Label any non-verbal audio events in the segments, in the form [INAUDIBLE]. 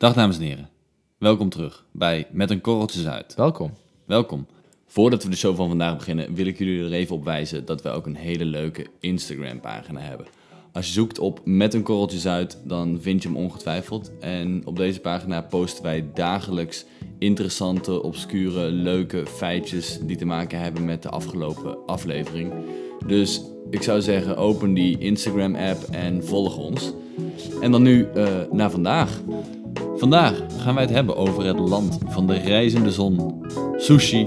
Dag dames en heren, welkom terug bij Met een Korreltje Zuid. Welkom. Welkom. Voordat we de show van vandaag beginnen, wil ik jullie er even op wijzen dat we ook een hele leuke Instagram pagina hebben. Als je zoekt op Met een Korreltje Zuid, dan vind je hem ongetwijfeld. En op deze pagina posten wij dagelijks interessante, obscure, leuke feitjes die te maken hebben met de afgelopen aflevering. Dus ik zou zeggen, open die Instagram app en volg ons. En dan nu uh, naar vandaag. Vandaag gaan wij het hebben over het land van de reizende zon, sushi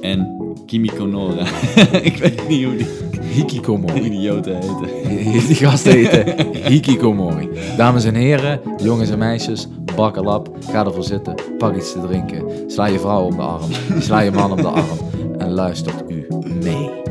en Kimikonora. [LAUGHS] ik weet niet hoe die Hikikomori. idioten heten. [LAUGHS] Die gasten heten [LAUGHS] Hikikomori. Dames en heren, jongens en meisjes, bakkel op, ga ervoor zitten, pak iets te drinken, sla je vrouw om de arm, sla je man om de arm en luistert u mee.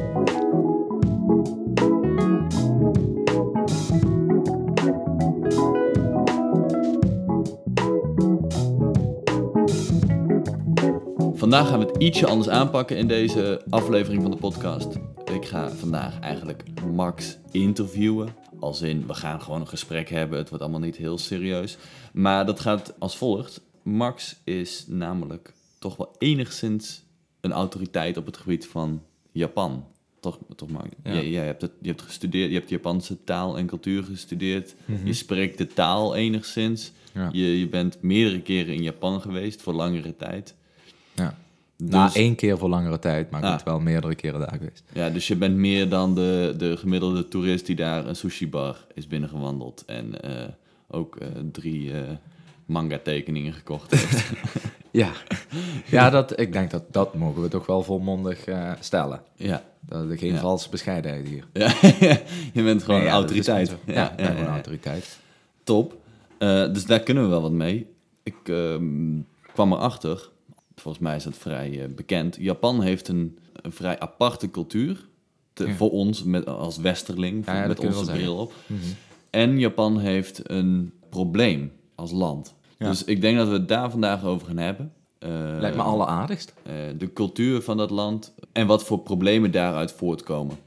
Vandaag gaan we het ietsje anders aanpakken in deze aflevering van de podcast. Ik ga vandaag eigenlijk Max interviewen. Als in, we gaan gewoon een gesprek hebben. Het wordt allemaal niet heel serieus. Maar dat gaat als volgt. Max is namelijk toch wel enigszins een autoriteit op het gebied van Japan. Toch, toch Max? Ja. Jij, jij hebt het, je hebt gestudeerd, je hebt Japanse taal en cultuur gestudeerd. Je spreekt de taal enigszins. Ja. Je, je bent meerdere keren in Japan geweest voor langere tijd. Ja. Dus, Na één keer voor langere tijd, maar ik Ah. ben wel meerdere keren daar geweest. ja, dus je bent meer dan de, de gemiddelde toerist die daar een sushi-bar is binnengewandeld. En eh, ook eh, drie eh, manga-tekeningen gekocht heeft. [LAUGHS] [LAUGHS] Ja, ja dat, ik denk dat dat mogen we toch wel volmondig stellen. ja. Dat er geen Ja. valse bescheidenheid hier. [LAUGHS] ja, je bent gewoon een autoriteit. gewoon. Ja, ben gewoon een autoriteit. Top. Dus daar kunnen we wel wat mee. Ik ehm, kwam erachter, volgens mij is dat vrij eh, bekend. Japan heeft een, een vrij aparte cultuur. Te- Ja. Voor ons met, als westerling, Ja, ja, dat met onze bril op. En Japan heeft een probleem als land. Dus ik denk dat we het daar vandaag over gaan hebben. Eh, Lijkt me alleraardigst. eh, de cultuur van dat land en wat voor problemen daaruit voortkomen.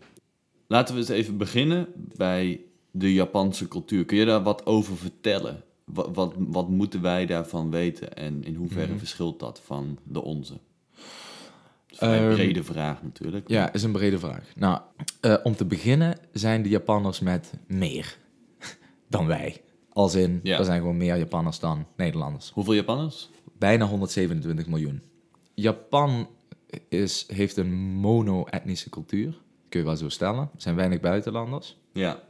Laten we eens even beginnen bij de Japanse cultuur. Kun je daar wat over vertellen? Wat, wat, wat moeten wij daarvan weten en in hoeverre Mhm. verschilt dat van de onze? Dat is een Ehm, brede vraag natuurlijk. Ja, is een brede vraag. Nou, eh, om te beginnen zijn de Japanners met meer [LAUGHS] dan wij. Als in, Ja. er zijn gewoon meer Japanners dan Nederlanders. Hoeveel Japanners? Bijna 127 miljoen. Japan is, heeft een mono-etnische cultuur. Kun je wel zo stellen. Er zijn weinig buitenlanders. Ja.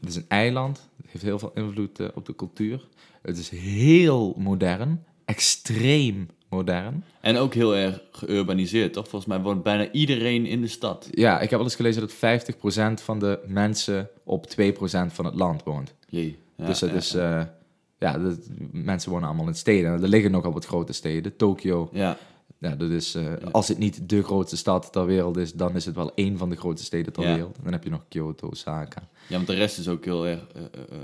Het is een eiland. Het heeft heel veel invloed eh, op de cultuur. Het is heel modern. Extreem modern. En ook heel erg geurbaniseerd, toch? Volgens mij woont bijna iedereen in de stad. Ja, ik heb wel eens gelezen dat 50% van de mensen op 2% van het land woont. Jee. Ja, dus dat ja, is... eh, ja, dat, mensen wonen allemaal in steden. En er liggen nogal wat grote steden. Tokio, Ja, ja, dat is... eh, Als het niet de grootste stad ter wereld is, dan is het wel één van de grootste steden ter Ja. wereld. Dan heb je nog Kyoto, Osaka. ja, want de rest is ook heel erg eh,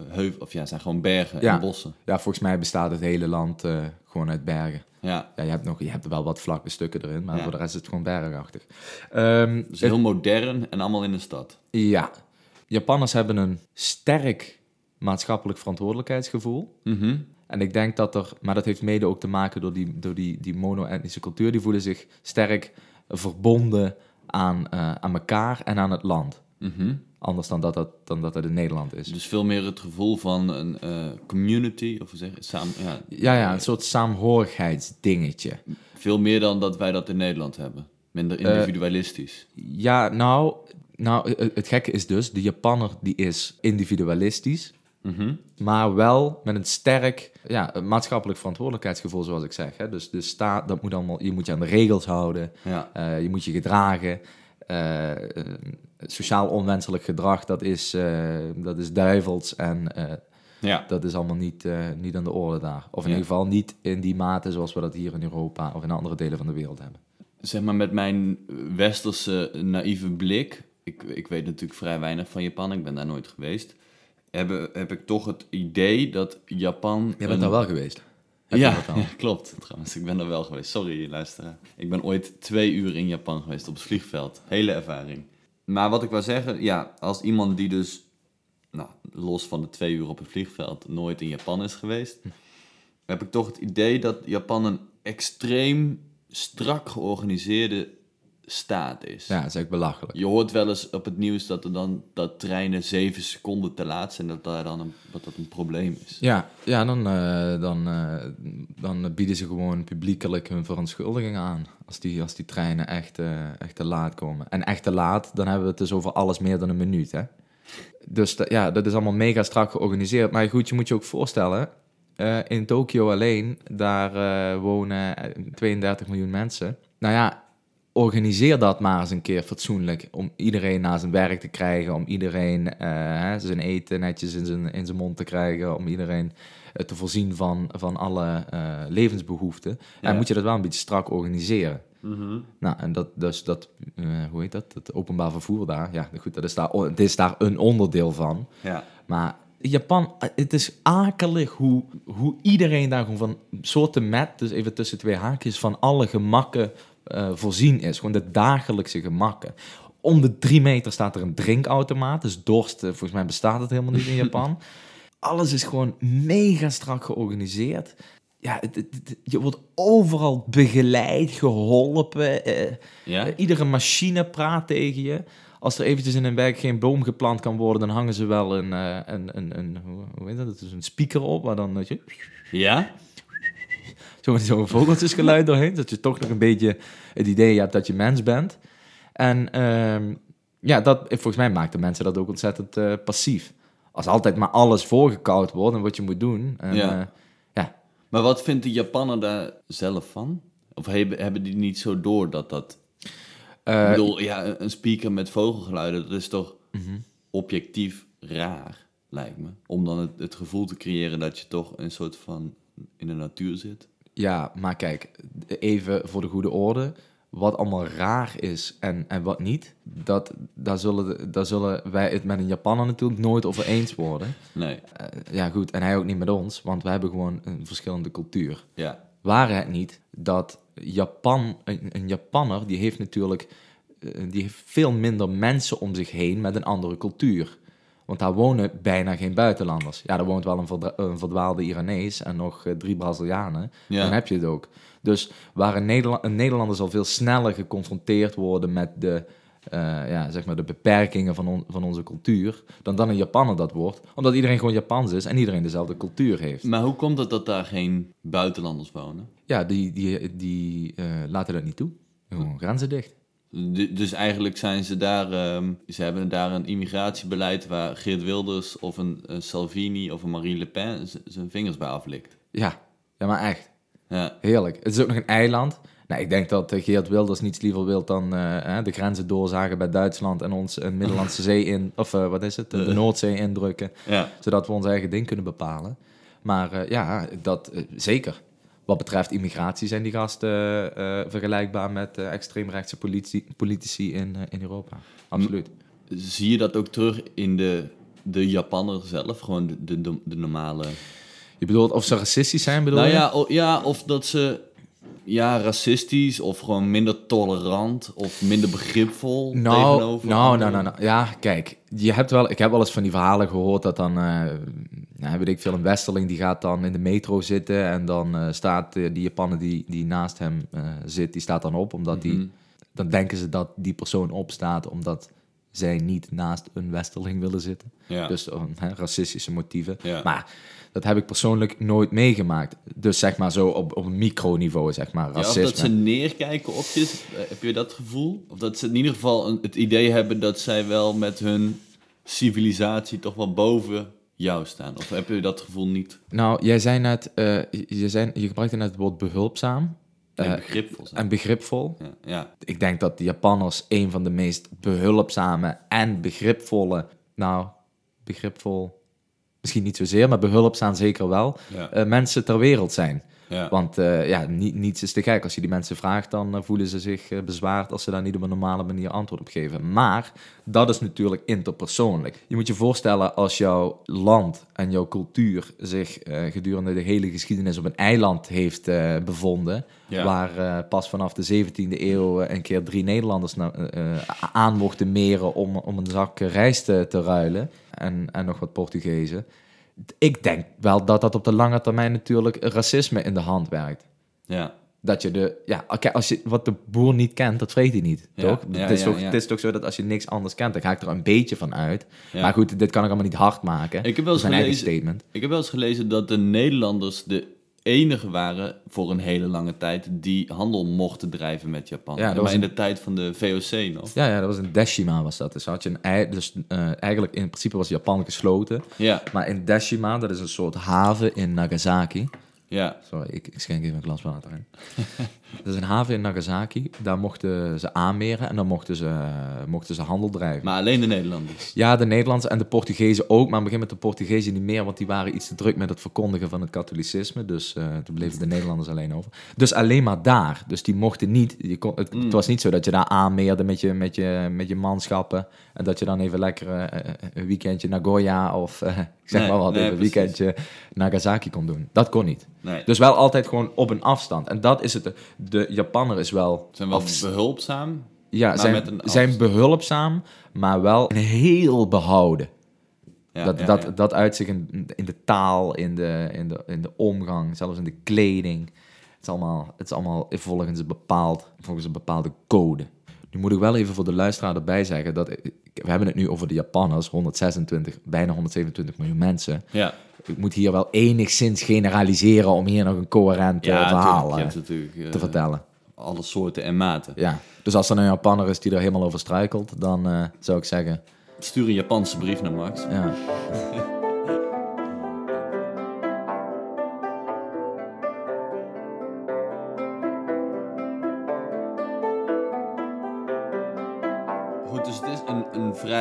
heuvel, of ja, zijn gewoon bergen Ja. en bossen. Ja, volgens mij bestaat het hele land gewoon uit bergen. Ja, Ja, je hebt, nog, je hebt wel wat vlakke stukken erin, maar voor de rest is het gewoon bergachtig. Ehm, dus heel modern en allemaal in de stad. ja, Japanners hebben een sterk maatschappelijk verantwoordelijkheidsgevoel. Mhm. En ik denk dat er, maar dat heeft mede ook te maken door die, door die, die mono-etnische cultuur. Die voelen zich sterk verbonden aan, eh, aan elkaar en aan het land. Mhm. Anders dan dat dat, dan dat, dat in Nederland is. Dus veel meer het gevoel van een eh, community, of hoe zeg je het, samen, ja, Ja, ja, een soort saamhorigheidsdingetje. veel meer dan dat wij dat in Nederland hebben. Minder Eh, individualistisch. Ja, nou, nou, het, het gekke is dus, de Japanner die is individualistisch, Mhm. maar wel met een sterk ja, maatschappelijk verantwoordelijkheidsgevoel, zoals ik zeg. Hè? Dus de staat, dat moet allemaal, je moet je aan de regels houden, Ja, eh, je moet je gedragen. Eh, eh, sociaal onwenselijk gedrag, dat is, dat is duivels en ja. dat is allemaal niet, niet aan de orde daar. Of in Ja. ieder geval niet in die mate zoals we dat hier in Europa of in andere delen van de wereld hebben. zeg maar met mijn westerse naïeve blik. Ik, ik weet natuurlijk vrij weinig van Japan, ik ben daar nooit geweest. Heb, heb ik toch het idee dat Japan. Jij bent daar wel geweest. Heb je Ja, ja, [LAUGHS] klopt trouwens. Ik ben er wel geweest. Sorry, luisteraar. Ik ben ooit twee uur in Japan geweest op het vliegveld. Hele ervaring. Maar wat ik wou zeggen, ja, als iemand die dus, nou, los van de twee uur op het vliegveld, nooit in Japan is geweest, heb ik toch het idee dat Japan een extreem strak georganiseerde staat is. Ja, dat is echt belachelijk. Je hoort wel eens op het nieuws dat er dan dat treinen zeven seconden te laat zijn, dat daar dan een, dat dat een probleem is. Ja, ja dan, eh, dan, eh, dan bieden ze gewoon publiekelijk hun verontschuldigingen aan. Als die, als die treinen echt, eh, echt te laat komen. En echt te laat, dan hebben we het dus over alles meer dan een minuut. Hè? Dus ja, dat is allemaal mega strak georganiseerd. Maar goed, je moet je ook voorstellen, in Tokio alleen, daar wonen eh, 32 miljoen mensen. Nou ja, organiseer dat maar eens een keer fatsoenlijk. Om iedereen naar zijn werk te krijgen, om iedereen eh, hè, zijn eten netjes in zijn, in zijn mond te krijgen, om iedereen eh, te voorzien van, van alle eh, levensbehoeften. Ja. En moet je dat wel een beetje strak organiseren. Nou, en dat, dus dat, hoe heet dat? Het openbaar vervoer daar. Ja, goed, dat is daar, het is daar een onderdeel van. Ja. Maar Japan, het is akelig hoe, hoe iedereen daar gewoon van soorten met, dus even tussen twee haakjes, van alle gemakken eh, voorzien is. Gewoon de dagelijkse gemakken. Om de drie meter staat er een drinkautomaat. Dus dorst, eh, volgens mij bestaat het helemaal niet in Japan. [LAUGHS] Alles is gewoon mega strak georganiseerd. Ja, het- het- het- je wordt overal begeleid, geholpen. eh, Ja? Iedere machine praat tegen je. Als er eventjes in een wijk geen boom geplant kan worden, dan hangen ze wel een, een, een, een hoe- hoe heet dat? Is een speaker op, waar dan weet je, Ja? Zo'n zo vogeltjesgeluid doorheen, dat je toch nog een beetje het idee hebt dat je mens bent. En ehm, ja, dat, volgens mij maakt de mensen dat ook ontzettend eh, passief. Als altijd maar alles voorgekoud wordt en wat je moet doen. En, Ja. eh, ja. Maar wat vindt de Japaner daar zelf van? Of hebben, hebben die niet zo door dat dat... Eh, ik bedoel, ja, een- speaker met vogelgeluiden, dat is toch mhm. objectief raar, lijkt me. Om dan het, het gevoel te creëren dat je toch een soort van in de natuur zit. Ja, maar kijk, even voor de goede orde. Wat allemaal raar is en, en wat niet, dat, daar, zullen, daar zullen wij het met een Japaner natuurlijk nooit over eens worden. Nee, Eh, ja, goed, en hij ook niet met ons, want we hebben gewoon een verschillende cultuur. ja. Waren het niet dat Japan, een, een Japanner, die heeft natuurlijk eh, die heeft veel minder mensen om zich heen met een andere cultuur. Want daar wonen bijna geen buitenlanders. Ja, er woont wel een, verdwaalde Iranees en nog eh, drie Brazilianen. Ja. Dan heb je het ook. Dus waar een, Nederla- een Nederlander zal veel sneller geconfronteerd worden met de, eh, ja, zeg maar de beperkingen van, on- van onze cultuur, dan dan een Japanner dat wordt. Omdat iedereen gewoon Japans is en iedereen dezelfde cultuur heeft. Maar hoe komt het dat daar geen buitenlanders wonen? Ja, die, die, die eh, laten dat niet toe. Gewoon grenzen dicht. Du- Dus eigenlijk zijn ze daar, ehm, ze hebben daar een immigratiebeleid waar Geert Wilders of een, een Salvini of een Marine Le Pen zijn vingers bij aflikt. Ja, ja maar echt. Ja, Heerlijk. Het is ook nog een eiland. Nou, ik denk dat eh, Geert Wilders niets liever wil dan eh, de grenzen doorzagen bij Duitsland en ons een Middellandse [LAUGHS] Zee in, of eh, wat is het, de Noordzee indrukken, ja. zodat we ons eigen ding kunnen bepalen. Maar eh, ja, dat eh, zeker. Wat betreft immigratie zijn die gasten eh, vergelijkbaar met eh, extreemrechtse politici, politici in, eh, in Europa. Absoluut. Zie je dat ook terug in de, de Japanner zelf? Gewoon de, de, de, de normale... Je bedoelt of ze racistisch zijn, bedoel Nou je? ja, o- ja, of dat ze ja, racistisch of gewoon minder tolerant of minder begripvol Nou, tegenover nou, nou, nou, nou. Ja, kijk, je hebt wel, ik heb wel eens van die verhalen gehoord dat dan, eh nou, weet ik veel, een westerling die gaat dan in de metro zitten en dan eh, staat eh, die Japaner die, die naast hem zit, die staat dan op, omdat Mhm. die, dan denken ze dat die persoon opstaat omdat zij niet naast een westerling willen zitten. Ja. Dus hè, racistische motieven. Ja. Maar dat heb ik persoonlijk nooit meegemaakt. Dus zeg maar zo op, op een microniveau, zeg maar, Ja, of racisme. dat ze neerkijken op je, eh, heb je dat gevoel? Of dat ze in ieder geval een- het idee hebben dat zij wel met hun civilisatie toch wel boven jou staan? Of heb je dat gevoel niet? Nou, jij zei net, eh, je, zei, je gebruikte net het woord behulpzaam En Eh, begripvol zijn. en begripvol. Ja, ja. Ik denk dat de Japanners een van de meest behulpzame en begripvolle, nou, begripvol, misschien niet zozeer, maar behulpzaam zeker wel, Ja. eh, mensen ter wereld zijn. Ja. Want eh, ja, ni- niets is te gek. Als je die mensen vraagt, dan eh, voelen ze zich eh, bezwaard als ze daar niet op een normale manier antwoord op geven. Maar dat is natuurlijk interpersoonlijk. Je moet je voorstellen als jouw land en jouw cultuur zich gedurende de hele geschiedenis op een eiland heeft bevonden. Ja. Waar pas vanaf de 17e eeuw een keer drie Nederlanders aan mochten meren om, om een zak rijst te, te ruilen. En, en nog wat Portugezen. Ik denk wel dat dat op de lange termijn natuurlijk racisme in de hand werkt. Ja. Dat je de, ja, oké, als je wat de boer niet kent, dat vreet hij niet, Ja, toch? ja, het, is ja, toch het is toch zo dat als je niks anders kent, dan ga ik er een beetje van uit. Maar goed, dit kan ik allemaal niet hard maken. Ik heb wel eens gelezen- statement. Ik heb wel eens gelezen dat de Nederlanders de enige waren voor een hele lange tijd die handel mochten drijven met Japan. Ja, dat maar was in een- de tijd van de VOC nog. Ja, ja, dat was een Deshima was dat. Dus had je een ei, dus eh, eigenlijk in principe was Japan gesloten. Ja, Maar in Deshima, dat is een soort haven in Nagasaki. ja. Sorry, ik, ik schenk even een glas water in. [LAUGHS] dat is een haven in Nagasaki. Daar mochten ze aanmeren en dan mochten ze, mochten ze handel drijven. Maar alleen de Nederlanders. Ja, de Nederlandse en de Portugezen ook, maar gegeven moment de Portugezen niet meer, want die waren iets te druk met het verkondigen van het katholicisme. Dus eh, toen bleven de Nederlanders alleen over. Dus alleen maar daar. Dus die mochten niet. Je kon, het, het was niet zo dat je daar aanmeerde met je, met je, met je manschappen en dat je dan even lekker eh, eh, een weekendje Nagoya of ik zeg Nee, maar wat, nee, even een weekendje Nagasaki kon doen. Dat kon niet. Nee, Dus wel altijd gewoon op een afstand. En dat is het. De Japanner is wel. zijn wel behulpzaam. ja, maar zijn, zijn behulpzaam, maar wel heel behouden. Ja, dat, ja, dat, ja. dat uit zich in, in de taal, in de, in, de, in de omgang, zelfs in de kleding. Het is allemaal, het is allemaal volgens, een bepaald, volgens een bepaalde code. Nu moet ik wel even voor de luisteraar erbij zeggen dat ik- we hebben het nu over de Japanners, 126, bijna 127 miljoen mensen. ja. Ik moet hier wel enigszins generaliseren om hier nog een coherent Ja, verhaal eh, natuurlijk eh, te vertellen. alle soorten en maten. Ja. Dus als er een Japanner is die er helemaal over struikelt, dan eh, zou ik zeggen, Stuur een Japanse brief naar Max. ja. [LAUGHS]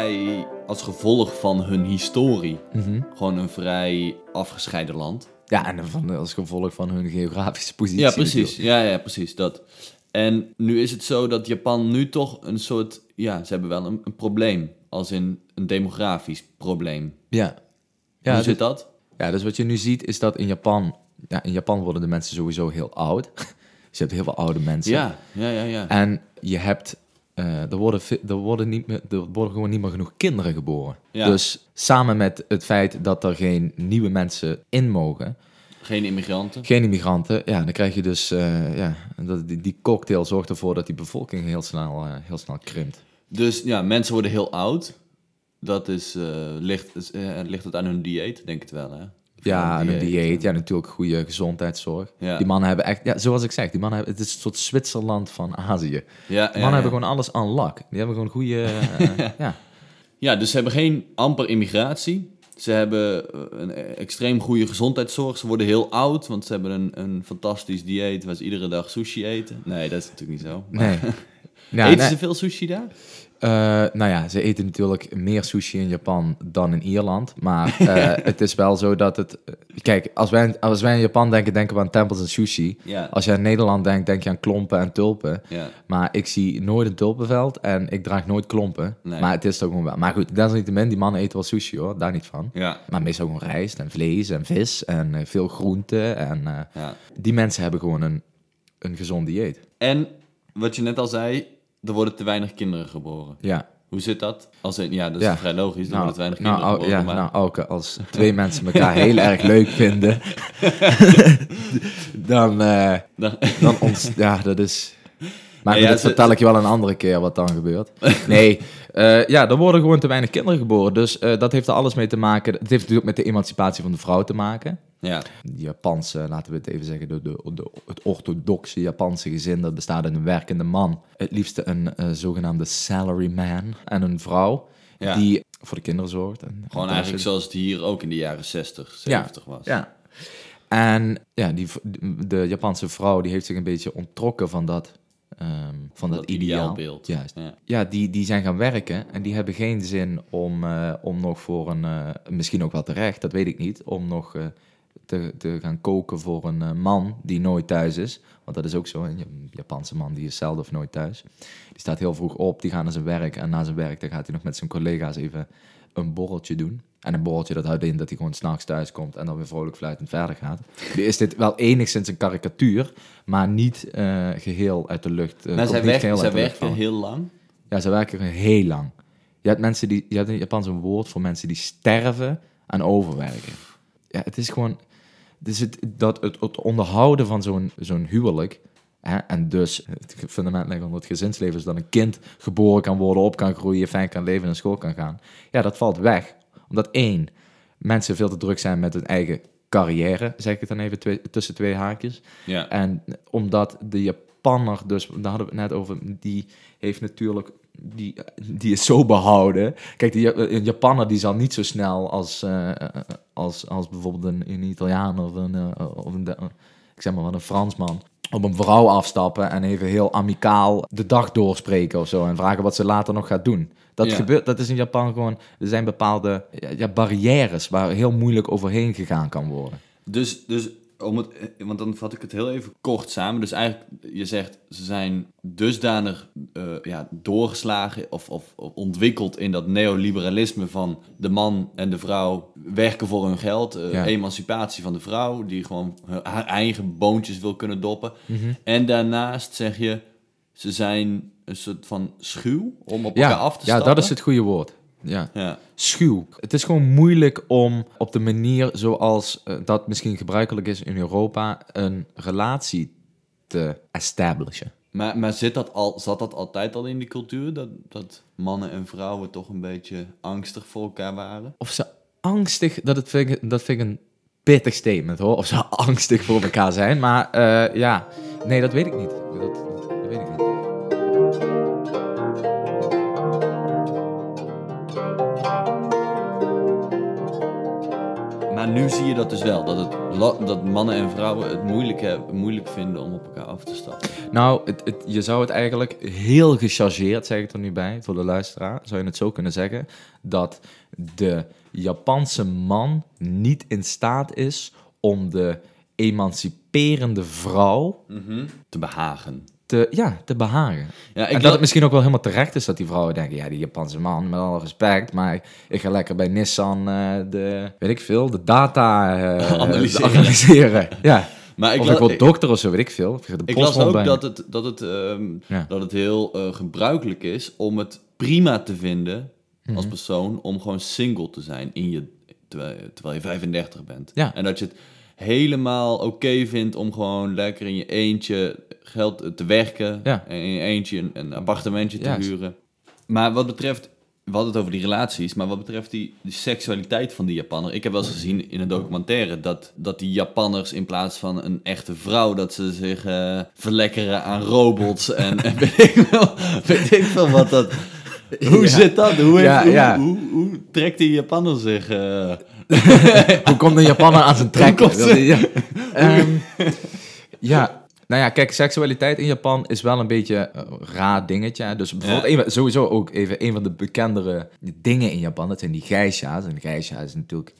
vrij, als gevolg van hun historie, Mhm. gewoon een vrij afgescheiden land. Ja, en van, als gevolg van hun geografische positie. Ja, precies. Ja, ja, precies. Dat. En nu is het zo dat Japan nu toch een soort... Ja, ze hebben wel een, een probleem. Als in een demografisch probleem. Ja. Ja, Hoe dus, zit dat? ja, dus wat je nu ziet is dat in Japan... Ja, in Japan worden de mensen sowieso heel oud. dus [LAUGHS] je hebt heel veel oude mensen. Ja, ja, ja, ja. En je hebt... eh, er, worden, er, worden niet meer, er worden gewoon niet meer genoeg kinderen geboren. Ja. Dus samen met het feit dat er geen nieuwe mensen in mogen... Geen immigranten. Geen immigranten, ja, dan krijg je dus... eh, ja, dat, die, die cocktail zorgt ervoor dat die bevolking heel snel, eh, heel snel krimpt. Dus ja, mensen worden heel oud. Dat is, ligt, is, ligt het aan hun dieet? Denk het wel, hè? Ja, een dieet. Ja, natuurlijk goede gezondheidszorg. Ja. Die mannen hebben echt, ja, zoals ik zeg, die mannen hebben, het is een soort Zwitserland van Azië. Ja, mannen hebben gewoon alles aan lak. Die hebben gewoon goede, [LAUGHS] eh, ja. Ja, dus ze hebben geen amper immigratie. Ze hebben eh, een extreem goede gezondheidszorg. Ze worden heel oud, want ze hebben een, een fantastisch dieet waar ze iedere dag sushi eten. Nee, dat is natuurlijk niet zo. Maar Nee. [LAUGHS] Ja, eten nee. ze veel sushi daar? Eh, nou ja, ze eten natuurlijk meer sushi in Japan dan in Ierland. Maar eh, [LAUGHS] het is wel zo dat het... Kijk, als wij, als wij in Japan denken, denken we aan tempels en sushi. Als jij in Nederland denkt, denk je aan klompen en tulpen. Maar ik zie nooit een tulpenveld en ik draag nooit klompen. Nee. Maar het is toch gewoon wel. Maar goed, desalniettemin, die mannen eten wel sushi hoor, daar niet van. Maar meestal gewoon rijst en vlees en vis en eh, veel groenten. En eh, die mensen hebben gewoon een, een gezond dieet. En wat je net al zei, er worden te weinig kinderen geboren. Ja. Hoe zit dat? Als in, ja, dat is Ja. vrij logisch. Er worden te weinig nou, kinderen geboren. ja, maar... nou, ook als [LAUGHS] twee mensen elkaar heel erg leuk vinden, [LAUGHS] dan, eh, Dan- dan ons, ja, dat is. [LAUGHS] Maar ja, dat ze- vertel ik je wel een andere keer wat dan gebeurt. Nee, eh, ja, er worden gewoon te weinig kinderen geboren. Dus eh, dat heeft er alles mee te maken. Het heeft natuurlijk met de emancipatie van de vrouw te maken. ja. Japanse, laten we het even zeggen, de, de, de- het orthodoxe Japanse gezin, dat bestaat uit een werkende man. Het liefste een eh, zogenaamde salaryman en een vrouw Ja. die voor de kinderen zorgt. En, Gewoon en eigenlijk zoals het hier ook in de jaren 60, 70 was. Ja. En ja, die, de Japanse vrouw die heeft zich een beetje ontrokken van dat, ehm, van dat, Dat ideaal. ideaalbeeld. Juist. Ja. Ja, die, die zijn gaan werken en die hebben geen zin om, eh, om nog voor een, eh, misschien ook wel terecht, dat weet ik niet, om nog eh, te, te gaan koken voor een man die nooit thuis is. Want dat is ook zo, een Ja- Japanse man die is zelden of nooit thuis. Die staat heel vroeg op, die gaat naar zijn werk en na zijn werk dan gaat hij nog met zijn collega's even een borreltje doen. En een borreltje dat houdt in dat hij gewoon s'nachts thuis komt en dan weer vrolijk fluitend verder gaat. Nu is dit wel enigszins een karikatuur, maar niet eh, geheel uit de lucht. eh, Maar zij, werken, zij werken heel lang. Ja, ze werken heel lang. Je hebt mensen die, je hebt in Japans een woord voor mensen die sterven aan overwerken. ja, het is gewoon, dus het, dat, het, het onderhouden van zo'n zo'n huwelijk, hè, en dus het fundament leggen onder het gezinsleven is dat een kind geboren kan worden, op kan groeien, fijn kan leven en naar school kan gaan. Ja, dat valt weg. Omdat één, mensen veel te druk zijn met hun eigen carrière, zeg ik het dan even twee- tussen twee haakjes. Ja. En omdat de Japanner, dus daar hadden we het net over, die heeft natuurlijk, die, die is zo behouden. Kijk, die, een Japanner die zal niet zo snel als, eh, als, als bijvoorbeeld een, een Italiaan of een, eh, of een, ik zeg maar wat, een Fransman op een vrouw afstappen en even heel amicaal de dag doorspreken of zo en vragen wat ze later nog gaat doen. Dat, Ja. gebeurt, dat is in Japan gewoon, er zijn bepaalde ja, ja, barrières waar heel moeilijk overheen gegaan kan worden. Dus, dus om het, eh, want dan vat ik het heel even kort samen. Dus eigenlijk, je zegt, ze zijn dusdanig eh, ja, doorgeslagen of, of, of ontwikkeld in dat neoliberalisme van de man en de vrouw werken voor hun geld. eh, Ja. Emancipatie van de vrouw, die gewoon haar- eigen boontjes wil kunnen doppen. Mhm. En daarnaast zeg je, ze zijn een soort van schuw om op elkaar Ja, af te ja, stappen. dat is het goede woord. Ja. Ja. Schuw. Het is gewoon moeilijk om op de manier zoals eh, dat misschien gebruikelijk is in Europa een relatie te establishen. Maar, maar zit dat al, zat dat altijd al in die cultuur? Dat, dat mannen en vrouwen toch een beetje angstig voor elkaar waren? Of ze angstig, dat, het vind ik, dat vind ik een pittig statement hoor. Of ze [LAUGHS] angstig voor elkaar zijn. Maar eh, ja, nee, dat weet ik niet. Dat, nu zie je dat dus wel. Dat, het, dat mannen en vrouwen het moeilijk, hebben, moeilijk vinden om op elkaar af te stappen. Nou, het, het, je zou het eigenlijk heel gechargeerd, zeg ik er nu bij, voor de luisteraar, zou je het zo kunnen zeggen, dat de Japanse man niet in staat is om de emanciperende vrouw Te behagen. Te, ja, te behagen. Ja, en ik dat la- het misschien ook wel helemaal terecht is dat die vrouwen denken, ja, die Japanse man, met alle respect, maar ik ga lekker bij Nissan eh, de, weet ik veel, de data eh, [LAUGHS] Analyseren. analyseren. [LAUGHS] Ja. Maar ik of ik word ik- dokter of zo, weet ik veel. Ik, Ik las ook dat het, dat, het, ehm, Ja. dat het heel eh, gebruikelijk is om het prima te vinden Mhm. als persoon om gewoon single te zijn in je, terwijl, terwijl je 35 bent. Ja. En dat je het helemaal oké vindt om gewoon lekker in je eentje geld te werken Ja. en in je eentje een, een appartementje te Juist. huren. Maar wat betreft, we hadden het over die relaties, maar wat betreft die, die seksualiteit van die Japanner. Ik heb wel eens gezien in een documentaire dat, dat die Japanners in plaats van een echte vrouw, dat ze zich eh, verlekkeren aan robots [LAUGHS] en, en weet, ik wel, weet ik veel wat dat... Hoe Ja. zit dat? Hoe, heeft- Ja, hoe, ja. Hoe, hoe trekt die Japanner zich? eh? [LAUGHS] Hoe komt een Japanner aan zijn trek? Ja. [LAUGHS] Ehm, ja, nou ja, kijk, seksualiteit in Japan is wel een beetje een raar dingetje. hè. Dus bijvoorbeeld, Ja. sowieso ook even een van de bekendere dingen in Japan, dat zijn die geisha's. En geisha is natuurlijk...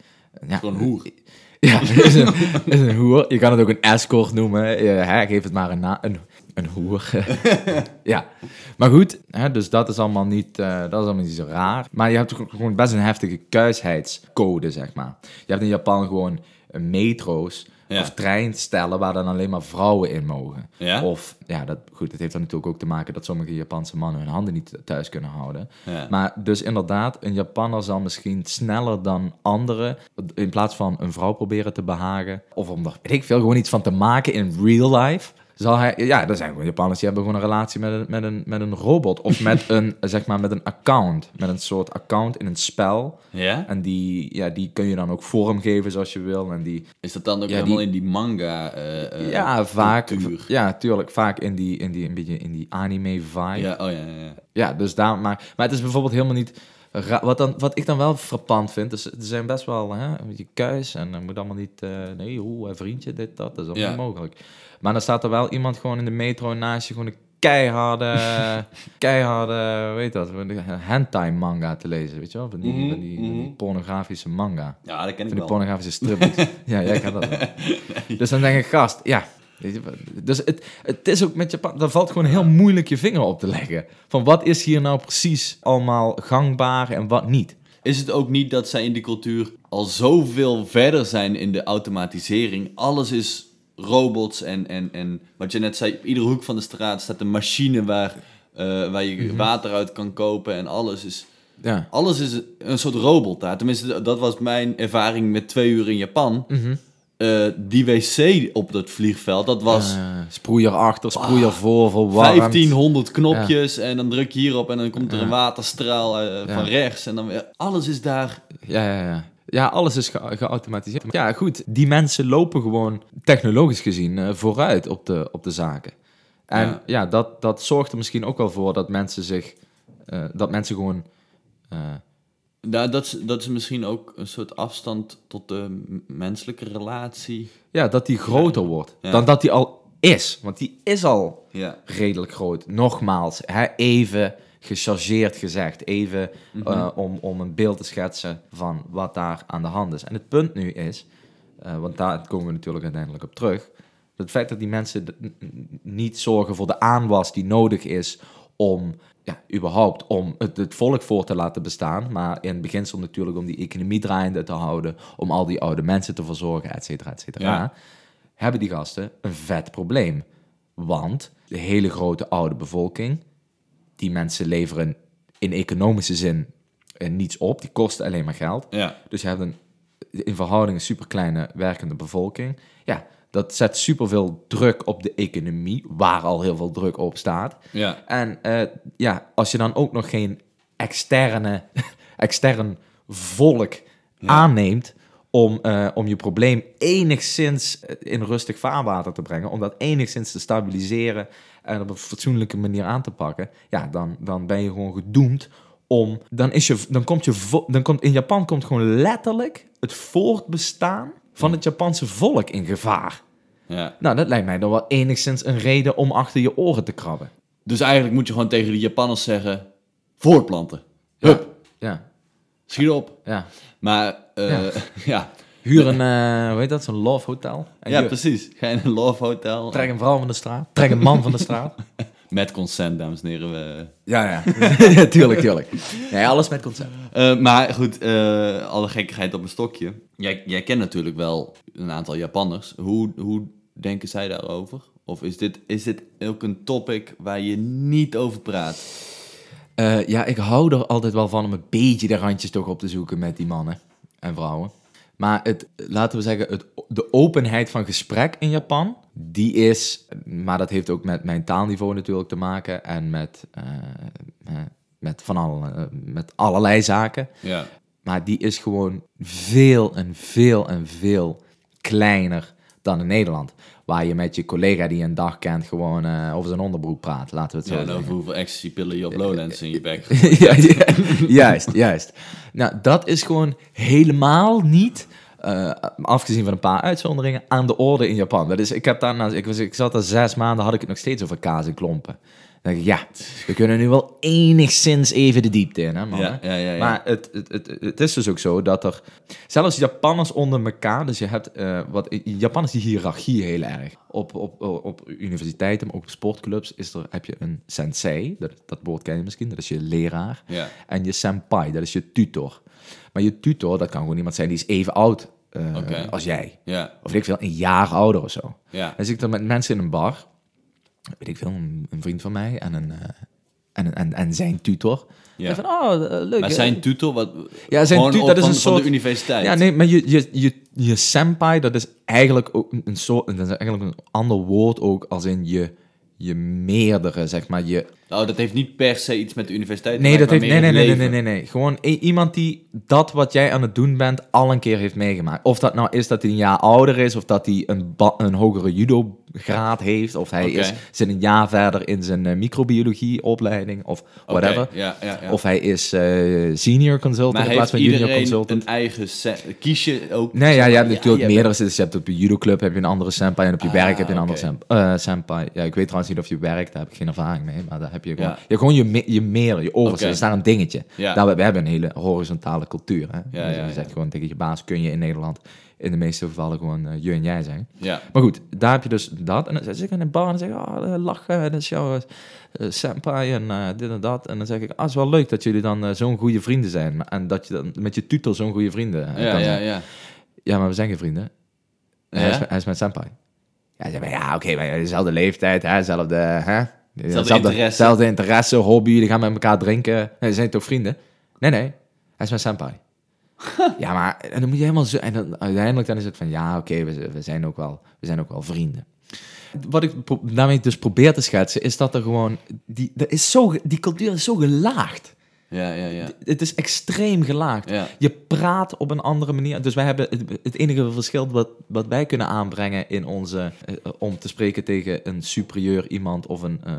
Ja, Gewoon hoer. [LAUGHS] Ja, is een, is een hoer. Je kan het ook een escort noemen. Ja, hè, geef het maar een naam. Een, een hoer. [LAUGHS] ja. Maar goed, hè, dus dat is, allemaal niet, eh, dat is allemaal niet zo raar. Maar je hebt gewoon best een heftige kuisheidscode, zeg maar. Je hebt in Japan gewoon metro's Ja. of treinstellen waar dan alleen maar vrouwen in mogen. Ja? Of, ja, dat, goed, het heeft dan natuurlijk ook te maken dat sommige Japanse mannen hun handen niet thuis kunnen houden. Ja. Maar dus inderdaad, een Japanner zal misschien sneller dan anderen, in plaats van een vrouw proberen te behagen, of om er, weet ik veel, gewoon iets van te maken in real life, zal hij, ja, er zijn gewoon Japanners die hebben gewoon een relatie met een, met een, met een robot, of met [LAUGHS] een, zeg maar, met een account, met een soort account in een spel. ja? En die, ja, die kun je dan ook vormgeven zoals je wil. En die, Is dat dan ook Ja, helemaal die- in die manga eh, eh, ja, vaak, cultuur? ja, tuurlijk, vaak in die, in die, een beetje in die anime vibe. Ja, oh ja, ja, ja. Ja, dus daar, maar, maar het is bijvoorbeeld helemaal niet. Wat, dan, wat ik dan wel frappant vind, is, er zijn best wel hè, een beetje kuis en dan moet allemaal niet. eh, nee, hoe, vriendje, dit, dat, dat is allemaal Ja. niet mogelijk. Maar dan staat er wel iemand gewoon in de metro naast je, gewoon een keiharde, [LAUGHS] keiharde, weet dat, van hentai manga te lezen, weet je wel? Van die, Mhm, van die, van die mhm. pornografische manga. Ja, dat ken ik Van die wel. pornografische stripboeks. [LAUGHS] ja, jij kan dat wel. Dus dan denk ik, gast, ja. Dus het, het is ook met Japan, daar valt gewoon heel moeilijk je vinger op te leggen. Van wat is hier nou precies allemaal gangbaar en wat niet. Is het ook niet dat zij in die cultuur al zoveel verder zijn in de automatisering? Alles is robots en, en, en wat je net zei, op iedere hoek van de straat staat een machine waar, eh, waar je Mhm. water uit kan kopen en alles is Ja. Alles is een soort robot daar. Tenminste, dat was mijn ervaring met twee uur in Japan. Mhm. Eh, die wc op dat vliegveld, dat was Eh, sproeier achter, sproeier voor, verwarmd. 1500 knopjes. En dan druk je hierop en dan komt er Ja. een waterstraal eh, van rechts. En dan weer, alles is daar. Ja, ja, ja. Ja, alles is ge- geautomatiseerd. Ja, goed. Die mensen lopen gewoon technologisch gezien eh, vooruit op de, op de zaken. En ja, dat, dat zorgt er misschien ook wel voor dat mensen zich... dat mensen gewoon... Nou, dat, is, dat is misschien ook een soort afstand tot de menselijke relatie. ja, dat die groter wordt Ja. dan dat die al is. Want die is al Ja. redelijk groot. Nogmaals, hè, even gechargeerd gezegd. Even Mhm. eh, om, om een beeld te schetsen van wat daar aan de hand is. En het punt nu is, eh, want daar komen we natuurlijk uiteindelijk op terug. Het feit dat die mensen niet zorgen voor de aanwas die nodig is om, ja, überhaupt om het, het volk voor te laten bestaan. Maar in het beginsel natuurlijk om die economie draaiende te houden. Om al die oude mensen te verzorgen, et cetera, et cetera. Ja. Hebben die gasten een vet probleem. Want de hele grote oude bevolking, die mensen leveren in economische zin eh, niets op. Die kosten alleen maar geld. Ja. Dus je hebt een in verhouding een superkleine werkende bevolking. Ja, dat zet superveel druk op de economie, waar al heel veel druk op staat. Ja. En eh, ja, als je dan ook nog geen externe, [LAUGHS] extern volk aanneemt om, eh, om je probleem enigszins eh, in rustig vaarwater te brengen, om dat enigszins te stabiliseren en op een fatsoenlijke manier aan te pakken, ja, dan, dan ben je gewoon gedoemd om, dan is je, dan komt je, dan komt, in Japan komt gewoon letterlijk het voortbestaan van het Japanse volk in gevaar. ja. Nou, dat lijkt mij dan wel enigszins een reden om achter je oren te krabben. Dus eigenlijk moet je gewoon tegen de Japanners zeggen: voortplanten. Hup, Ja, schiet op. ja. Maar eh, Ja. [LAUGHS] ja. Huur een, eh, hoe heet dat, zo'n love hotel. En Ja, precies. Ga in een love hotel. Trek een vrouw van de straat. Trek een man van de straat. [LAUGHS] Met consent, dames en heren. We... Ja, ja. [LAUGHS] tuurlijk, tuurlijk. Nee, alles met concept. Eh, maar goed, eh, alle gekkigheid op een stokje. Jij, jij kent natuurlijk wel een aantal Japanners. Hoe, hoe denken zij daarover? Of is dit, is dit ook een topic waar je niet over praat? Eh, ja, ik hou er altijd wel van om een beetje de randjes toch op te zoeken met die mannen en vrouwen. Maar het, laten we zeggen, het, de openheid van gesprek in Japan, die is, maar dat heeft ook met mijn taalniveau natuurlijk te maken en met, eh, eh, met, van alle, eh, met allerlei zaken. Ja. Maar die is gewoon veel en veel en veel kleiner dan in Nederland. Waar je met je collega die je een dag kent gewoon eh, over zijn onderbroek praat, laten we het zo Ja, zeggen. over hoeveel ecstasy-pillen je op Lowlands in je bek [LAUGHS] ja, ja, juist, juist. Nou, dat is gewoon helemaal niet, eh, afgezien van een paar uitzonderingen, aan de orde in Japan. Dat is, ik, heb daarna, ik, was, ik zat daar zes maanden, had ik het nog steeds over kaas en klompen. Dan denk ik, ja, we kunnen nu wel enigszins even de diepte in, hè, man. Ja, ja, ja, ja. Maar het, het, het, het is dus ook zo dat er, zelfs Japanners onder elkaar, dus je hebt, eh, wat, in Japan is die hiërarchie heel erg. Op, op, op universiteiten, maar ook op sportclubs, is er, heb je een sensei, dat, dat woord ken je misschien, dat is je leraar. Ja. En je senpai, dat is je tutor. Maar je tutor, dat kan gewoon iemand zijn die is even oud eh, als jij. Of ik veel, een jaar ouder of zo. Dan zit ik dan met mensen in een bar, weet ik veel, een, een vriend van mij en, een, eh, en, en, en zijn tutor. Ja. En van, oh, eh, leuk. Maar hè? zijn tutor, wat, Ja, zijn gewoon tu- op- dat is een van soort- de universiteit. Ja, nee, maar je, je, je, je senpai, dat is eigenlijk ook een- een soort, dat is eigenlijk een ander woord ook, als in je, je meerdere, zeg maar, je... Oh, dat heeft niet per se iets met de universiteit te Nee, dat heeft, nee, nee, nee, nee, nee, nee. Gewoon iemand die dat wat jij aan het doen bent al een keer heeft meegemaakt. Of dat nou is dat hij een jaar ouder is, of dat hij een, een hogere judo-graad heeft, of hij is, zit een jaar verder in zijn eh, microbiologie-opleiding, of whatever. Ja, ja, ja. Of hij is eh, senior consultant maar in plaats van junior iedereen consultant. een eigen... Kies je ook... Nee, ja, je hebt Ja, natuurlijk meerdere. Dus je hebt op je judoclub heb je een andere senpai en op je Ah, werk heb je een andere eh, senpai. Ja, ik weet trouwens niet of je werkt, daar heb ik geen ervaring mee. Maar daar heb je gewoon, Ja. je, hebt gewoon je, me- je meer, je. Oké. Dat is daar een dingetje. Ja. Daar, we hebben een hele horizontale cultuur. Hè? Ja, dus ja, je zegt gewoon tegen je baas, kun je in Nederland in de meeste gevallen gewoon eh, je en jij zijn. Ja. Maar goed, daar heb je dus dat. En dan zit ik in een bar en dan zeg ik, oh, eh, lachen, dat is jouw eh, senpai en dit en dat. En dan zeg ik, ah, het is wel leuk dat jullie dan zo'n goede vrienden zijn. En dat je dan met je tutor zo'n goede vrienden Ja, kan ja, zijn. ja. Ja, maar we zijn geen vrienden. Ja? Hij, is, hij is mijn senpai. Ja, ja oké, maar dezelfde leeftijd, hè, dezelfde, hè, interesse. dezelfde interesse, hobby, die gaan met elkaar drinken. Nee, zijn toch vrienden? Nee, nee. Hij is mijn senpai. [LAUGHS] ja, maar en dan moet je helemaal zo... En dan, uiteindelijk dan is het van... Ja, oké, we, we, zijn ook wel, we zijn ook wel vrienden. Wat ik daarmee dus probeer te schetsen... is dat er gewoon... Die, er is zo, die cultuur is zo gelaagd. Ja, ja, ja. Het is extreem gelaagd. Ja. Je praat op een andere manier. Dus wij hebben het, het enige verschil wat, wat wij kunnen aanbrengen in onze. eh, om te spreken tegen een superieur iemand of een, eh,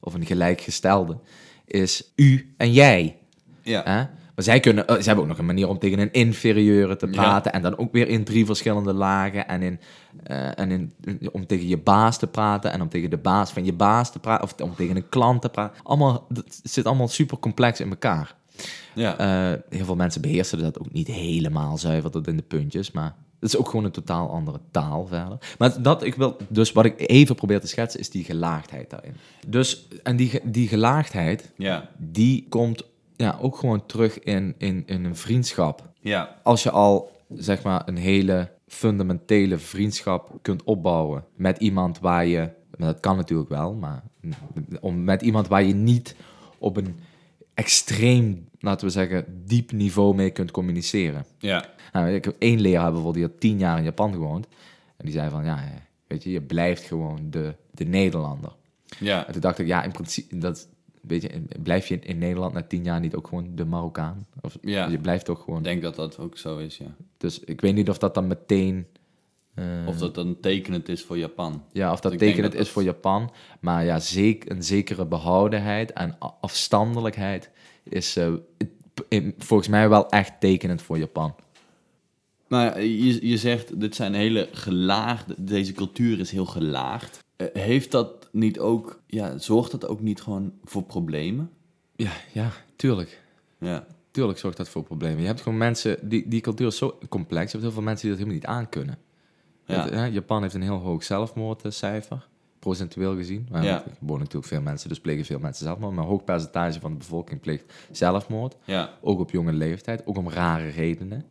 of een gelijkgestelde. is u en jij. Ja. Maar zij kunnen, eh, ze hebben ook nog een manier om tegen een inferieure te praten. En dan ook weer in drie verschillende lagen. En, in, eh, en in, om tegen je baas te praten. En om tegen de baas van je baas te praten. Of om tegen een klant te praten. Allemaal, het zit allemaal super complex in elkaar. Ja. Eh, heel veel mensen beheersen dat ook niet helemaal zuiver tot in de puntjes. Maar het is ook gewoon een totaal andere taal verder. Maar dat ik wil, dus wat ik even probeer te schetsen, is die gelaagdheid daarin. Dus, en die, die gelaagdheid, ja. die komt ja, ook gewoon terug in, in, in een vriendschap. Ja. Als je al, zeg maar, een hele fundamentele vriendschap kunt opbouwen met iemand waar je, dat kan natuurlijk wel, maar om, met iemand waar je niet op een extreem, laten we zeggen, diep niveau mee kunt communiceren. Ja. Nou, ik heb één leraar bijvoorbeeld, die had tien jaar in Japan gewoond. En die zei van, ja, weet je, je blijft gewoon de, de Nederlander. Ja. En toen dacht ik, ja, in principe, dat, weet je, blijf je in, Nederland na tien jaar niet ook gewoon de Marokkaan? Of Ja. je blijft toch gewoon... Ik denk dat dat ook zo is, ja. Dus ik weet niet of dat dan meteen... eh, Of dat dan tekenend is voor Japan. ja, of dat denk tekenend dat is dat- voor Japan. Maar ja, zeker, een zekere behoudenheid en afstandelijkheid is eh, volgens mij wel echt tekenend voor Japan. Nou ja, je, je zegt, dit zijn hele gelaagde, deze cultuur is heel gelaagd. Eh, heeft dat niet ook, ja, zorgt dat ook niet gewoon voor problemen? Ja, ja, tuurlijk. Ja. Tuurlijk zorgt dat voor problemen. Je hebt gewoon mensen, die, die cultuur is zo complex. Je hebt heel veel mensen die dat helemaal niet aankunnen. Ja. Het, hè, Japan heeft een heel hoog zelfmoordcijfer, procentueel gezien. Ja. Er wonen natuurlijk veel mensen, dus plegen veel mensen zelfmoord. Maar een hoog percentage van de bevolking pleegt zelfmoord. Ja. Ook op jonge leeftijd, ook om rare redenen.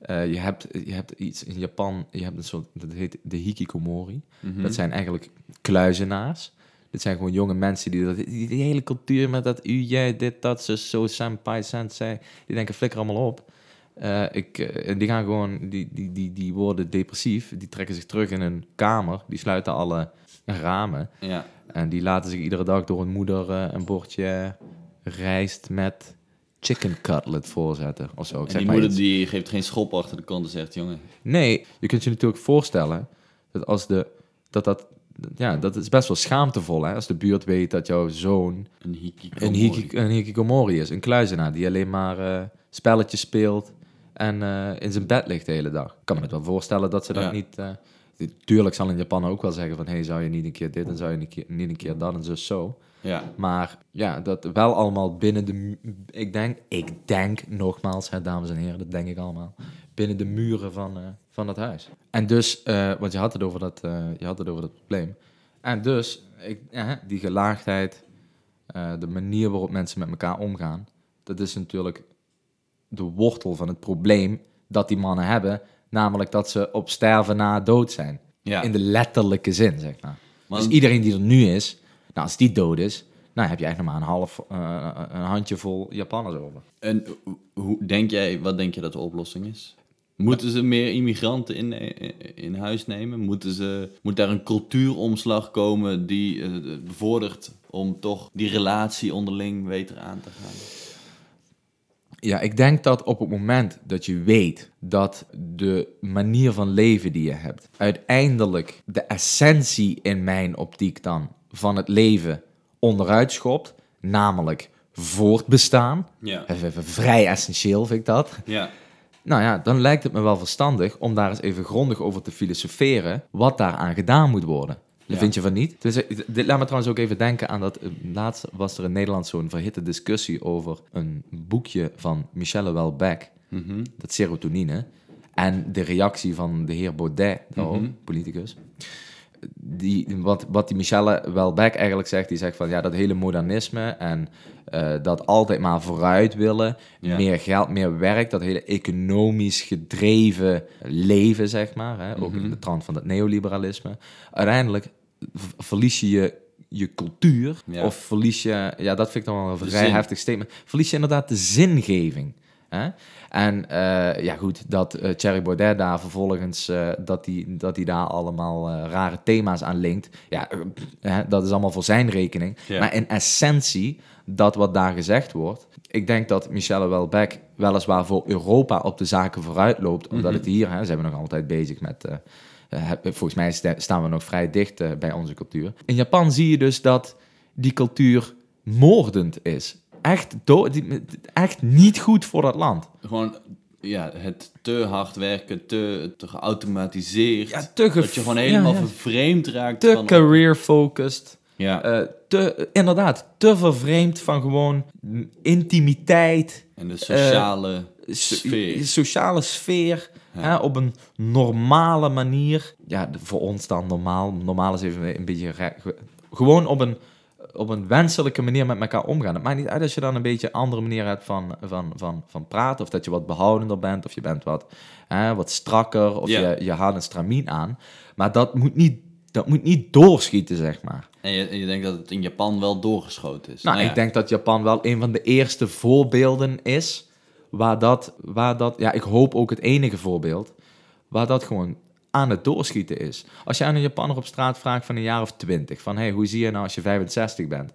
Eh, je, hebt, je hebt iets in Japan, je hebt een soort, dat heet de hikikomori. Mhm. Dat zijn eigenlijk kluizenaars. Dit zijn gewoon jonge mensen die, dat, die, die hele cultuur met dat u, jij, dit, dat, zo, zo, senpai, sensei, die denken flikker allemaal op. Eh, ik, eh, die gaan gewoon, die, die, die, die worden depressief, die trekken zich terug in hun kamer, die sluiten alle ramen Ja. en die laten zich iedere dag door hun moeder een bordje rijst met chicken cutlet voorzetten of zo. Ik En zeg die maar moeder iets. die geeft geen schop achter de kont en zegt, jongen, Nee, je kunt je natuurlijk voorstellen dat als de, dat dat, ja, dat is best wel schaamtevol hè, als de buurt weet dat jouw zoon een hiki een, hiki, een hikikomori is, een kluizenaar die alleen maar eh, spelletjes speelt en eh, in zijn bed ligt de hele dag. Ik kan me het wel voorstellen dat ze dat Ja. niet... eh, tuurlijk zal in Japan ook wel zeggen van, hey, zou je niet een keer dit en zou je keer, niet een keer dat en zo zo. Ja. Maar ja, dat wel allemaal binnen de... Ik denk, ik denk nogmaals, hè, dames en heren, dat denk ik allemaal. Binnen de muren van, eh, van dat huis. En dus, eh, want je had, het over dat, eh, je had het over dat probleem. En dus, ik, die gelaagdheid, de manier waarop mensen met elkaar omgaan, dat is natuurlijk de wortel van het probleem dat die mannen hebben. Namelijk dat ze op sterven na dood zijn. Ja. In de letterlijke zin, zeg maar. Maar- Dus iedereen die er nu is, als die dood is, nou heb je eigenlijk nog maar een half, eh, een handjevol Japanners over. En hoe denk jij, wat denk je dat de oplossing is? Moeten ze meer immigranten in, in huis nemen? Moeten ze, moet daar een cultuuromslag komen die eh, bevordert om toch die relatie onderling beter aan te gaan? Ja, ik denk dat op het moment dat je weet dat de manier van leven die je hebt, uiteindelijk de essentie in mijn optiek dan van het leven onderuit schopt, namelijk voortbestaan. Ja. Even vrij essentieel, vind ik dat. Ja. Nou ja, dan lijkt het me wel verstandig om daar eens even grondig over te filosoferen wat daaraan gedaan moet worden. Ja. Vind je van niet? Dus, eh, dit laat me trouwens ook even denken aan dat... eh, Laatst was er in Nederland zo'n verhitte discussie over een boekje van Michelle Welbeck, Mhm. dat serotonine, en de reactie van de heer Baudet, daarop, Mhm. politicus. Die, wat, wat die Michelle Welbeck eigenlijk zegt, die zegt van ja, dat hele modernisme en eh, dat altijd maar vooruit willen, Ja. meer geld, meer werk, dat hele economisch gedreven leven, zeg maar, hè, ook Mhm. in de trant van dat neoliberalisme. Uiteindelijk verlies je je je cultuur? Ja. Of verlies je, ja, dat vind ik dan wel een vrij zin. heftig statement. Verlies je inderdaad de zingeving? Hè? En eh, ja, goed, dat eh Thierry Baudet daar vervolgens, eh, dat hij dat die daar allemaal rare thema's aan linkt. Ja, hè, dat is allemaal voor zijn rekening. Ja. Maar in essentie, dat wat daar gezegd wordt. Ik denk dat Michelle Welbeck weliswaar voor Europa op de zaken vooruit loopt. Omdat het hier, hè, zijn we nog altijd bezig met. volgens mij sta- staan we nog vrij dicht bij onze cultuur. In Japan zie je dus dat die cultuur moordend is. Echt, echt niet goed voor dat land. Gewoon ja, het te hard werken, te, te geautomatiseerd. Ja, te ge- dat je gewoon helemaal ja, ja. vervreemd raakt Te van... career-focused. Ja, eh, te, inderdaad, te vervreemd van gewoon intimiteit. en de sociale so- sfeer. sociale sfeer hè, op een normale manier. Ja, voor ons dan normaal. Normaal is even een beetje... Gewoon op een, op een wenselijke manier met elkaar omgaan. Het maakt niet uit als je dan een beetje een andere manier hebt van, van, van, van praten. Of dat je wat behoudender bent. Of je bent wat, hè, wat strakker. Of je, je haalt een stramien aan. Maar dat moet niet, dat moet niet doorschieten, zeg maar. En je, en je denkt dat het in Japan wel doorgeschoten is. Nou, ja. ik denk dat Japan wel een van de eerste voorbeelden is waar dat, waar dat, ja, ik hoop ook het enige voorbeeld, waar dat gewoon aan het doorschieten is. Als je aan een Japanner op straat vraagt van een jaar of twintig, van hey, hoe zie je nou als je 65 bent?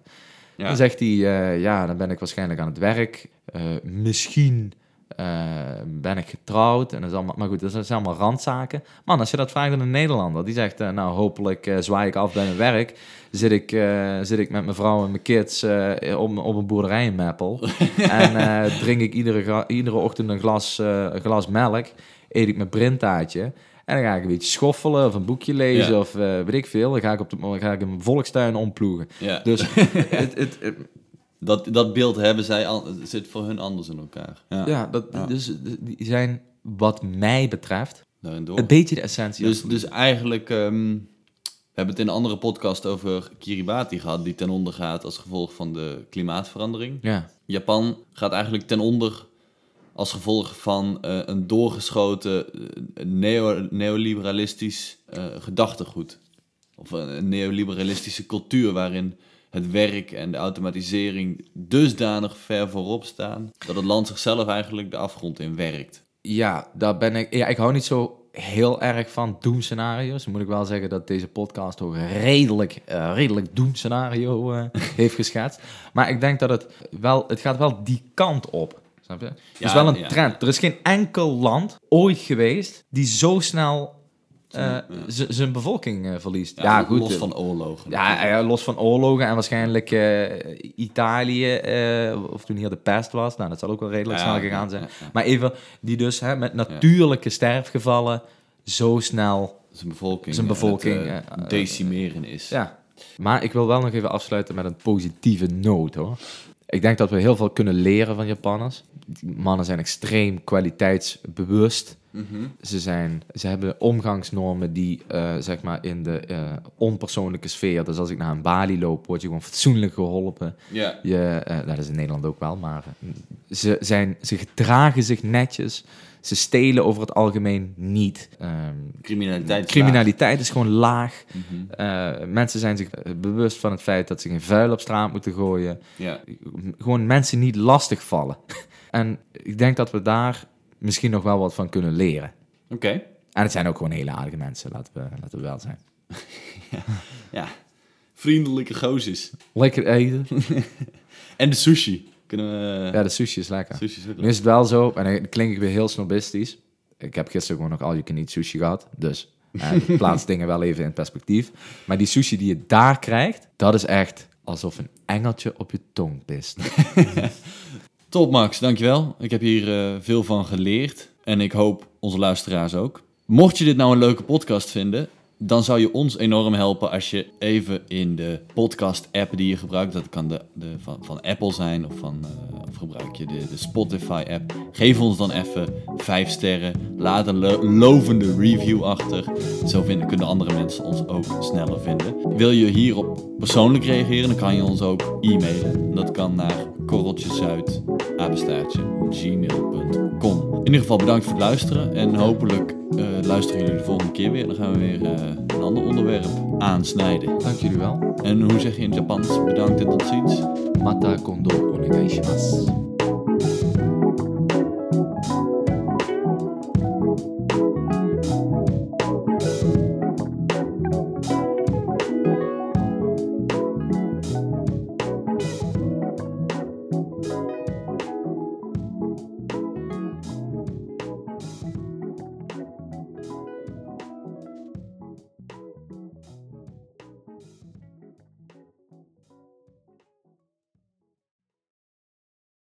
Ja. Dan zegt hij, eh, ja, dan ben ik waarschijnlijk aan het werk, Eh, misschien eh, ben ik getrouwd, en dat is allemaal, maar goed, dat zijn allemaal randzaken. Man, als je dat vraagt aan een Nederlander, die zegt, nou, hopelijk zwaai ik af bij mijn werk, zit ik, zit ik met mijn vrouw en mijn kids op, op een boerderij in Meppel. [LAUGHS] en drink ik iedere, iedere ochtend een glas, een glas melk. Eet ik mijn printaartje. En dan ga ik een beetje schoffelen of een boekje lezen Ja. of eh, weet ik veel. Dan ga ik, op de, ga ik een volkstuin omploegen. Ja. Dus [LAUGHS] het, het, het- dat, dat beeld hebben zij, al, zit voor hun anders in elkaar. Ja, ja, dat. Dus, die zijn wat mij betreft door. een beetje de essentie. Dus, dus eigenlijk, ehm, we hebben het in een andere podcast over Kiribati gehad, die ten onder gaat als gevolg van de klimaatverandering. ja. Japan gaat eigenlijk ten onder als gevolg van eh, een doorgeschoten eh, neo, neoliberalistisch eh, gedachtegoed. Of een, neoliberalistische cultuur waarin het werk en de automatisering dusdanig ver voorop staan dat het land zichzelf eigenlijk de afgrond in werkt. Ja, daar ben ik. Ja, ik hou niet zo heel erg van doemscenario's. Moet ik wel zeggen dat deze podcast ook redelijk, redelijk doemscenario eh, [LAUGHS] heeft geschetst. Maar ik denk dat het wel, het gaat wel die kant op. Snap je? Het is Ja, wel een ja. trend. Er is geen enkel land ooit geweest die zo snel eh, zijn bevolking eh, verliest. Ja, goed. Los eh, van oorlogen. ja, ja, los van oorlogen en waarschijnlijk eh, Italië, eh, of toen hier de pest was. Nou, dat zal ook wel redelijk snel gegaan zijn. Maar even, die dus hè, met natuurlijke sterfgevallen zo snel... zijn bevolking, Zijn bevolking, het, eh, eh, decimeren is. Ja. Maar ik wil wel nog even afsluiten met een positieve noot, hoor. Ik denk dat we heel veel kunnen leren van Japanners. Die mannen zijn extreem kwaliteitsbewust. Mhm. Ze, zijn, ze hebben omgangsnormen die, eh, zeg maar, in de eh, onpersoonlijke sfeer... Dus als ik naar een balie loop, word je gewoon fatsoenlijk geholpen. Ja. Je, eh, nou, dat is in Nederland ook wel, maar ze, zijn, ze gedragen zich netjes. Ze stelen over het algemeen niet. Ehm, Criminaliteit. is criminaliteit is gewoon laag. Mhm. Eh, mensen zijn zich bewust van het feit dat ze geen vuil op straat moeten gooien. Ja. Gewoon mensen niet lastig vallen. [LAUGHS] en ik denk dat we daar misschien nog wel wat van kunnen leren. Oké. En het zijn ook gewoon hele aardige mensen, laten we, laten we wel zijn. [LAUGHS] Ja. Vriendelijke gozes. Lekker eten. [LAUGHS] En de sushi. Kunnen we... Ja, de sushi is lekker. Sushi is Nu is het wel zo, en dan klink ik weer heel snobistisch. Ik heb gisteren gewoon nog al you can eat sushi gehad. Dus eh, [LAUGHS] plaats dingen wel even in perspectief. Maar die sushi die je daar krijgt, dat is echt alsof een engeltje op je tong pist. [LAUGHS] Top Max, dankjewel. Ik heb hier eh, veel van geleerd. En ik hoop onze luisteraars ook. Mocht je dit nou een leuke podcast vinden, dan zou je ons enorm helpen als je even in de podcast-app die je gebruikt, dat kan de, de, van, van Apple zijn of, van, eh, of gebruik je de, de Spotify-app, geef ons dan even vijf sterren. Laat een lo- lovende review achter. Zo vinden, kunnen andere mensen ons ook sneller vinden. Wil je hierop persoonlijk reageren, dan kan je ons ook e-mailen. Dat kan naar korreltjesuit, apenstaartje, gmail.com. In ieder geval bedankt voor het luisteren. En hopelijk eh, luisteren jullie de volgende keer weer. Dan gaan we weer eh, een ander onderwerp aansnijden. Dank jullie wel. En hoe zeg je in het Japans bedankt en tot ziens? Mata kondo onegai shimasu.